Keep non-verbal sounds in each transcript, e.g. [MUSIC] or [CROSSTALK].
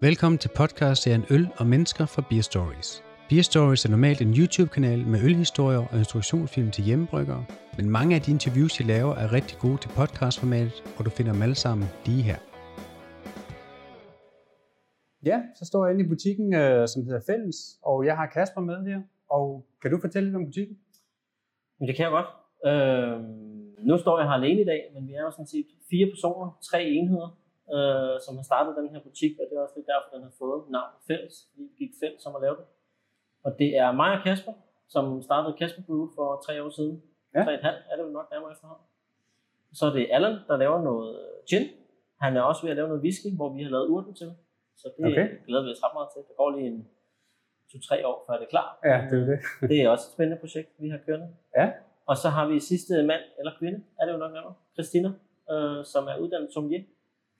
Velkommen til podcast-serien Øl og Mennesker fra Beer Stories. Beer Stories er normalt en YouTube-kanal med ølhistorier og instruktionsfilm til hjemmebryggere, men mange af de interviews, jeg laver, er rigtig gode til podcastformatet, og du finder dem alle sammen lige her. Ja, så står jeg inde i butikken, øh, som hedder Fælles, og jeg har Kasper med her. Og kan du fortælle lidt om butikken? Men det kan jeg godt. Øh, nu står jeg her alene i dag, men vi er jo sådan set fire personer, tre enheder, øh, som har startet den her butik, og det er også lidt derfor, den har fået navnet Fælles, fordi vi gik fælles om at lave det. Og det er mig og Kasper, som startede Kasper Brew for tre år siden. Ja. Tre et halvt er det vel nok nærmere efterhånden. Så er det Allan, der laver noget gin. Han er også ved at lave noget whisky, hvor vi har lavet urten til. Så det Okay. glæder vi os ret meget til. Det går lige en to-tre år, før det er klar. Ja, det er det. [LAUGHS] Det er også et spændende projekt, vi har kørende. Ja. Og så har vi sidste mand, eller kvinde, er det jo nok nærmere, Christina, øh, som er uddannet sommelier.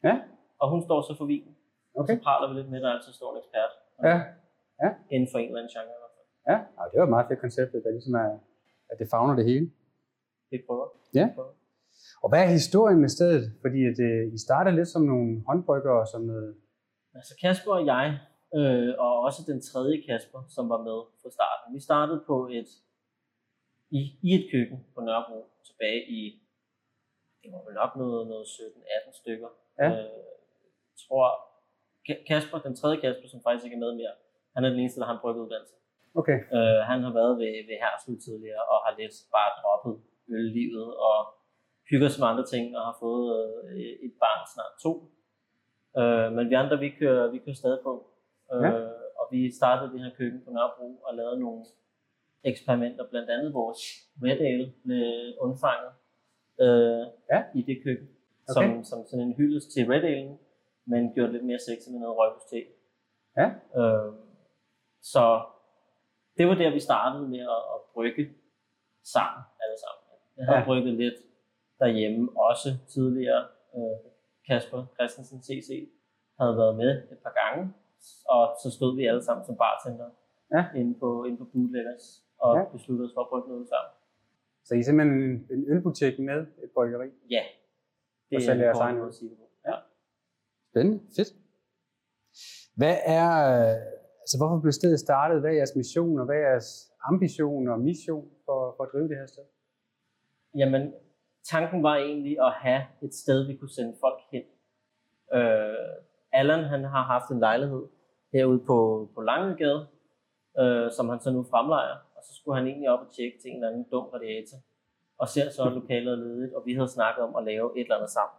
Ja. Og hun står så for vinen. Okay. Så praler vi lidt med, der altid står en ekspert. Ja, Inden for en eller anden genre i hvert fald. ja. Og det var et meget fedt koncept, at det ligesom er, at det fagner det hele. Vi prøver. Ja. Prøver. Og hvad er historien med stedet? Fordi at, øh, I startede lidt som nogle håndbryggere, som noget... Altså Kasper og jeg, øh, og også den tredje Kasper, som var med fra starten. Vi startede på et, i, i et køkken på Nørrebro tilbage i, det var vel nok noget, noget 17-18 stykker. Ja. Øh, tror, Ka- Kasper, den tredje Kasper, som faktisk ikke er med mere, han er den eneste, der har en bryggeuddannelse. Okay. Øh, han har været ved, ved Hersel tidligere, og har lidt bare droppet øllivet, og hygger sig med andre ting, og har fået øh, et barn snart to. Øh, men vi andre, vi kører, vi kører stadig på. Øh, Ja. Og vi startede det her køkken på Nørrebro, og lavede nogle eksperimenter, blandt andet vores Red Ale blev undfanget øh, Ja. i det køkken, Okay. som, som sådan en hyldest til Red Ale, men gjort lidt mere sexy med noget røgbus te. Ja. Øh, så det var der, vi startede med at, at brygge sammen, alle sammen. Jeg havde Ja. brygget lidt derhjemme, også tidligere. Øh, Kasper Christensen, CC, havde været med et par gange, og så stod vi alle sammen som bartender Ja. inde på, inde på Bootleggers, og ja. besluttede os for at brygge noget sammen. Så I er simpelthen en, en ølbutik med et bryggeri? Ja, det Og sælger jeres egen måde øl. at sige det på. Ja. Spændende. Fedt. Hvad er... øh, Altså, hvorfor blev stedet startet? Hvad er jeres mission, og hvad er jeres ambition og mission for, for at drive det her sted? Jamen, tanken var egentlig at have et sted, vi kunne sende folk hen. Øh, Allan, han har haft en lejlighed herude på, på Langegade, øh, som han så nu fremlejer, og så skulle han egentlig op og tjekke til en eller anden dum radiator, og ser så, lokalet ledigt, og vi havde snakket om at lave et eller andet sammen,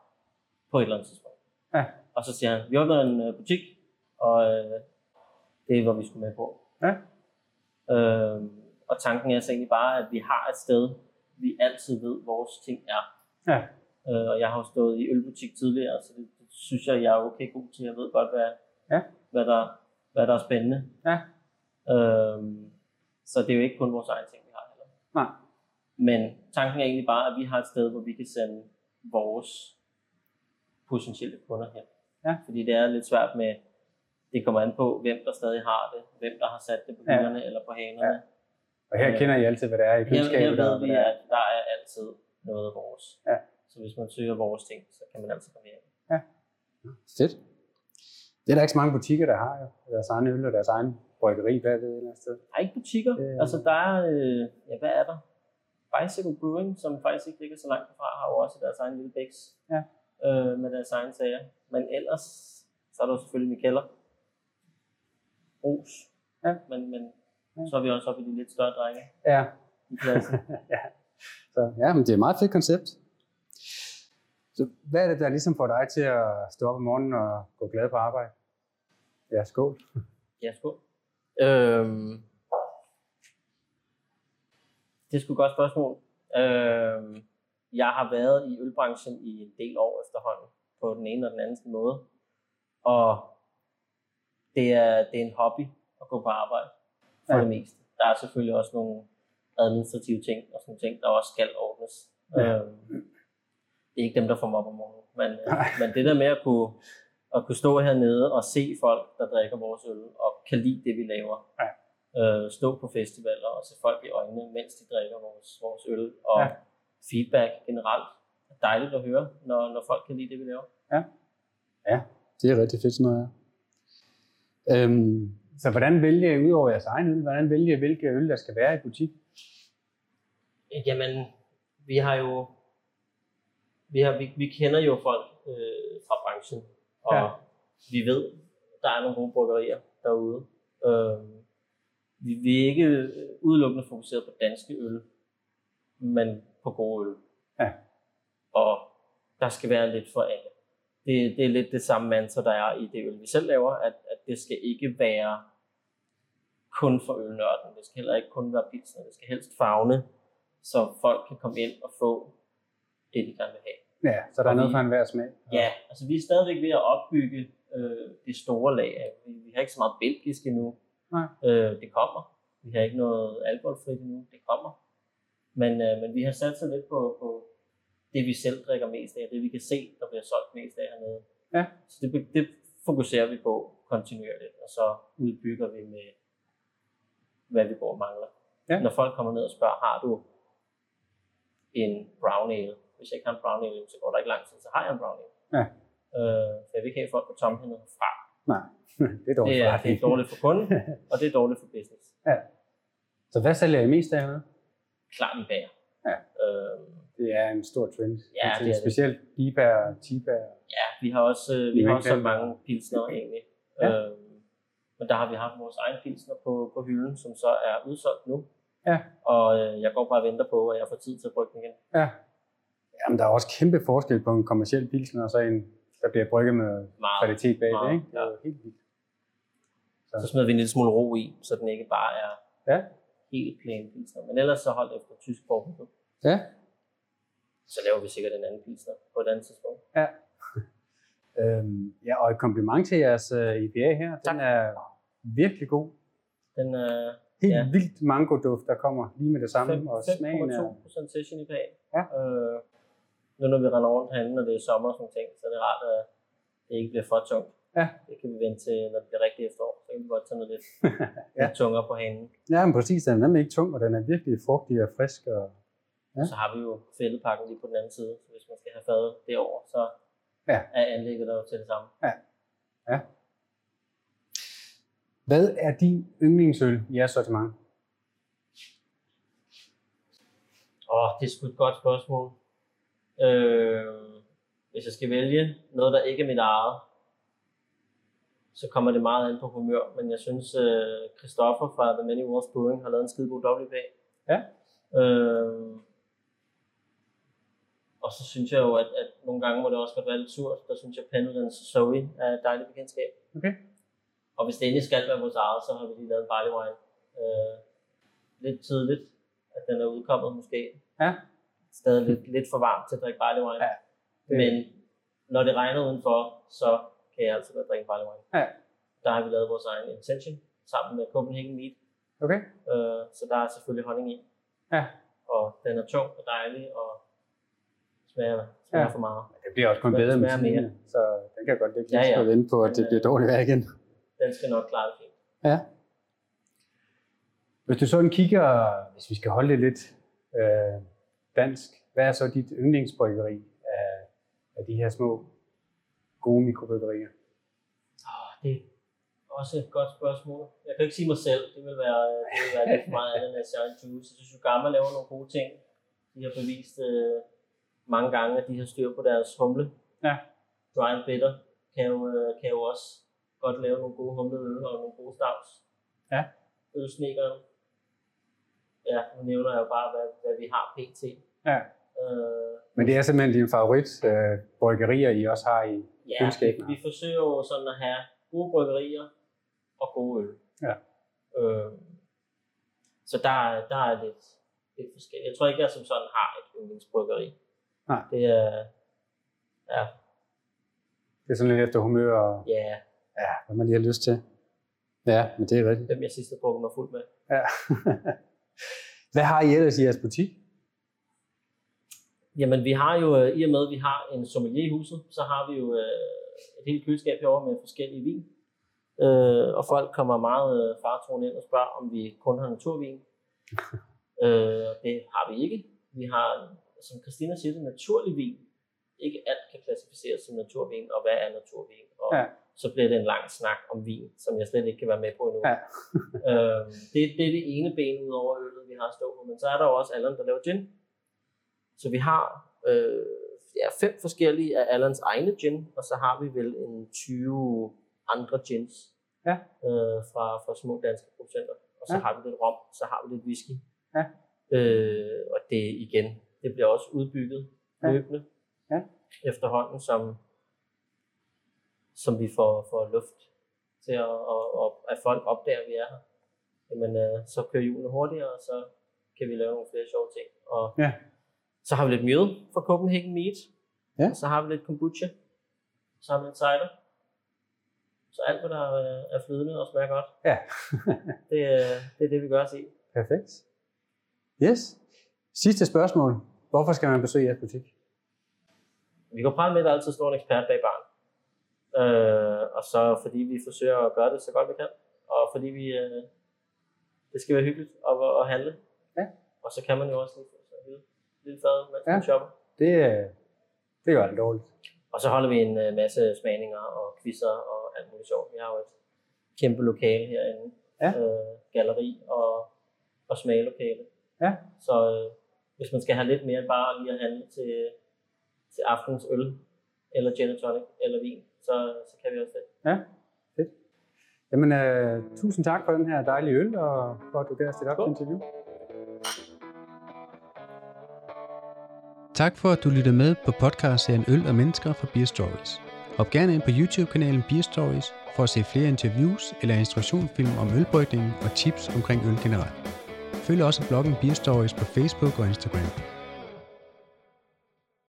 på et eller andet tidspunkt. Ja. Og så siger han, vi åbner en øh, butik, og øh, det var vi skulle med på. Ja. Øh, og tanken er så egentlig bare, at vi har et sted, vi altid ved, hvor vores ting er. Ja. Øh, og jeg har jo stået i ølbutik tidligere, så det, det synes jeg, jeg er okay god til. Jeg ved godt, hvad, Ja. hvad, der, hvad der er spændende. Ja. Øhm, så det er jo ikke kun vores egen ting, vi har heller. Nej. Men tanken er egentlig bare, at vi har et sted, hvor vi kan sende vores potentielle kunder hen. Ja. Fordi det er lidt svært med, det kommer an på, hvem der stadig har det, hvem der har sat det på Ja. hylderne eller på hanerne. Ja. Og her Ja. kender I altid, hvad det er i Her, køleskabet. her og ved hvad vi, er. at der er altid noget af vores. Ja. Så hvis man søger vores ting, så kan man altid komme hjem. Fedt. Det er der ikke så mange butikker, der har jo. Deres egen øl og deres egen bryggeri bagved et eller andet sted. Der er ikke butikker. Øh. Altså der er, øh, ja hvad er der? Bicycle Brewing, som faktisk ikke ligger så langt fra, har jo også deres egen lille bæks. Ja. Øh, med deres egen sager. Men ellers, så er der jo selvfølgelig Mikeller. Ros. Ja. Men, men Ja. så er vi også oppe i de lidt større drenge Ja. i klassen. [LAUGHS] Så ja, men det er et meget fedt koncept. Så hvad er det, der ligesom får dig til at stå op om morgenen og gå glad på arbejde? Ja, skål. Ja, skål. Øhm, det er sgu et godt spørgsmål. Øhm, jeg har været i ølbranchen i en del år efterhånden, på den ene og den anden måde. Og det er, det er en hobby at gå på arbejde, for Ja. det meste. Der er selvfølgelig også nogle administrative ting, og sådan ting, der også skal ordnes. Ja. Øhm, det er ikke dem, der får mig op om morgenen. Men, øh, men det der med at kunne, at kunne stå hernede og se folk, der drikker vores øl, og kan lide det, vi laver. Ja. Øh, stå på festivaler og se folk i øjnene, mens de drikker vores, vores øl. Og Ja. ja. feedback generelt. Det er dejligt at høre, når, når folk kan lide det, vi laver. Det er rigtig fedt sådan noget, ja. Øhm, så hvordan vælger I ud over jeres egen øl? Hvordan vælger I, hvilke øl, der skal være i butik? Jamen, vi har jo, vi, har, vi, vi kender jo folk øh, fra branchen, og Ja. ja. vi ved, der er nogle gode bryggerier derude. Øh, vi, vi er ikke udelukkende fokuseret på danske øl, men på gode øl. Ja. Og der skal være lidt for alle. Det, det er lidt det samme mantra, der er i det øl, vi selv laver, at, at det skal ikke være kun for ølnørden. Det skal heller ikke kun være pilsner. Det skal helst fagne, så folk kan komme ind og få det, de gerne vil have. Ja, så der er Og noget vi- for enhver smag. Ja, altså vi er stadigvæk ved at opbygge øh, det store lag. Vi, vi har ikke så meget belgisk endnu. Nej. Øh, det kommer. Vi har ikke noget alkoholfrit endnu. Det kommer. Men, øh, men vi har sat sig lidt på, på det, vi selv drikker mest af. Det, vi kan se, der bliver solgt mest af hernede. Ja. Så det, det fokuserer vi på kontinuerligt. Og så udbygger vi med, hvad vi går og mangler. Ja. Når folk kommer ned og spørger, har du en brown ale? Hvis jeg ikke har en brown ale, så går der ikke lang tid, så har jeg en brown ale. Ja. Øh, for jeg vil ikke have folk på tomhændede fra. Nej, [LAUGHS] det er dårligt Det er, det er dårligt for kunden, [LAUGHS] og det er dårligt for business. Så hvad sælger I mest af hernede? Klart en bager. Ja. Øh, Det er en stor trend. Ja, Altså, det er det. Specielt Biba og Tiba. ja, vi har også, øh, vi har også så mange pilsner egentlig. Ja. Øh, men der har vi haft vores egen pilsner på, på hylden, som så er udsolgt nu. Ja. Og øh, jeg går bare og venter på, at jeg får tid til at brygge den igen. Ja. Jamen, der er også kæmpe forskel på en kommersiel pilsner og så en, der bliver brygget med Meget. kvalitet bag det, Meget, ikke? Det er jo helt vildt. Så smider vi en lille smule ro i, så den ikke bare er Ja. helt plain pilsner. Men ellers så holdt efter tysk forbud. Ja. Så laver vi sikkert en anden pilsner på et andet tidspunkt. [LAUGHS] Øhm, ja, og et kompliment til jeres uh, IPA her. Den Tak. er virkelig god. Den er Helt Ja. ja. vildt mango-duft, der kommer lige med det samme. Fem- og smagen er... 5,2 session i bag. Ja. Øh, nu når vi render rundt herinde, når det er sommer og sådan nogle ting, så er det rart, at det ikke bliver for tungt. Ja. Det kan vi vente til, når det bliver rigtig efterår. Så kan vi godt tage noget lidt, Ja. [LAUGHS] ja. lidt tungere på hanen. Ja, men præcis. Den er nemlig ikke tung, og den er virkelig frugtig og frisk. Og... Ja. Ja. Så har vi jo fældepakken lige på den anden side. Så hvis man skal have fadet derover, så Ja. er anlægget der jo til det samme. Hvad er din yndlingsøl i jeres sortiment? Åh, det er sgu et godt spørgsmål. Øh, hvis jeg skal vælge noget, der ikke er mit eget, så kommer det meget an på humør. Men jeg synes, øh, Christoffer fra The Many Worlds Brewing har lavet en skide god WPA. Ja. Øh, og så synes jeg jo, at, at nogle gange må det også godt være lidt surt. Der synes jeg, Pendletons Zoe er et dejligt bekendtskab. Okay. Og hvis det endelig skal være vores eget, så har vi lige lavet en barley wine. Øh, lidt tidligt, at den er udkommet måske. Ja. Stadig lidt, lidt for varmt til at drikke barley. Ja, det- Men når det regner udenfor, så kan jeg altså godt drikke barley. Ja. Der har vi lavet vores egen intention sammen med Copenhagen Meat. Okay. Øh, så der er selvfølgelig honning i. Ja. Og den er tung og dejlig og smager, smager Ja. for meget. Det bliver også kun bedre med smager mere. tiden, så den kan godt ligge Ja, ja. vente på, at Den det er- bliver dårligt vejr igen. Den skal nok klare det fint. Ja. Hvis du sådan kigger, hvis vi skal holde det lidt øh, dansk, hvad er så dit yndlingsbryggeri af, af de her små gode mikrobryggerier? Oh, det er også et godt spørgsmål. Jeg kan ikke sige mig selv. Det vil være, det vil være lidt for meget andet end Shine Juice. Jeg synes, Gamma laver nogle gode ting. De har bevist øh, mange gange, at de har styr på deres humle. Ja. Dry and Bitter kan jo, øh, kan jo også godt lave nogle gode humleøl og nogle gode stavs. Ja. Ølsnikkeren. Ja, nu nævner jeg jo bare, hvad, hvad vi har pt. Ja. Øh, Men det er simpelthen dine favorit øh, bryggerier, I også har i Ja, køleskabene. vi, vi forsøger jo sådan at have gode bryggerier og gode øl. Ja. Øh, så der, er- der er lidt, lidt forskelligt. Jeg tror ikke, jeg som sådan har et yndlingsbryggeri. Nej. Det er, ja, Det er sådan lidt efter humør og ja, ja, hvad man lige har lyst til. Ja, men det er rigtigt. hvem jeg sidst har drukket mig fuld med. Ja. [LAUGHS] hvad har I ellers i jeres butik? Jamen, vi har jo, øh, i og med, at vi har en sommelier i huset, så har vi jo øh, et helt køleskab herovre med forskellige vin. Øh, og folk kommer meget øh, fartroende ind og spørger, om vi kun har naturvin. [LAUGHS] øh, det har vi ikke. Vi har, som Christina siger, det naturlig vin. Ikke alt kan klassificeres som naturvin, og hvad er naturvin? og Ja. så bliver det en lang snak om vin, som jeg slet ikke kan være med på endnu. Ja. [LAUGHS] øhm, det, det er det ene ben ud over øllet, vi har stået på, men så er der jo også Allan, der laver gin. Så vi har øh, ja, fem forskellige af Allans egne gin, og så har vi vel en 20 andre gins Ja. øh, fra, fra små danske producenter. Og så Ja. har vi lidt rom, så har vi lidt whisky. Ja. Øh, og det igen, det bliver også udbygget Ja. løbende Ja. efterhånden, som, som vi får, får luft til, at, og, og at folk opdager, at vi er her. Jamen, øh, så kører julen hurtigere, og så kan vi lave nogle flere sjove ting. Og Ja. Så har vi lidt mjød fra Copenhagen Meat. Ja. Så har vi lidt kombucha. Så har vi lidt cider. Så alt, hvad der øh, er flydende og smager godt, Ja. [LAUGHS] det, øh, det er det, vi gør os i. Perfekt. Yes. Sidste spørgsmål. Hvorfor skal man besøge jeres butik? Vi går frem med, at der altid står en ekspert bag barn. Øh, og så fordi vi forsøger at gøre det så godt vi kan. Og fordi vi, øh, det skal være hyggeligt at, at handle. Ja. Og så kan man jo også lige få sig en lille, fad, mens Ja. man shopper. Det, øh, det gør det dårligt. Og så holder vi en øh, masse smagninger og quizzer og alt muligt sjovt. Vi har jo et kæmpe lokale herinde. Ja. Øh, galleri og, og smagelokale. Ja. Så øh, hvis man skal have lidt mere bare lige at handle til, til aftens øl, eller gin and tonic, eller vin, så, så kan vi også det. Ja, fedt. Jamen, øh, tusind tak for den her dejlige øl, og for at du gav os dit op til interview. Tak for, at du lytter med på podcastserien Øl og Mennesker fra Beer Stories. Hop gerne ind på YouTube-kanalen Beer Stories for at se flere interviews eller instruktionsfilm om ølbrygningen og tips omkring øl generelt. Følg også bloggen Beer Stories på Facebook og Instagram.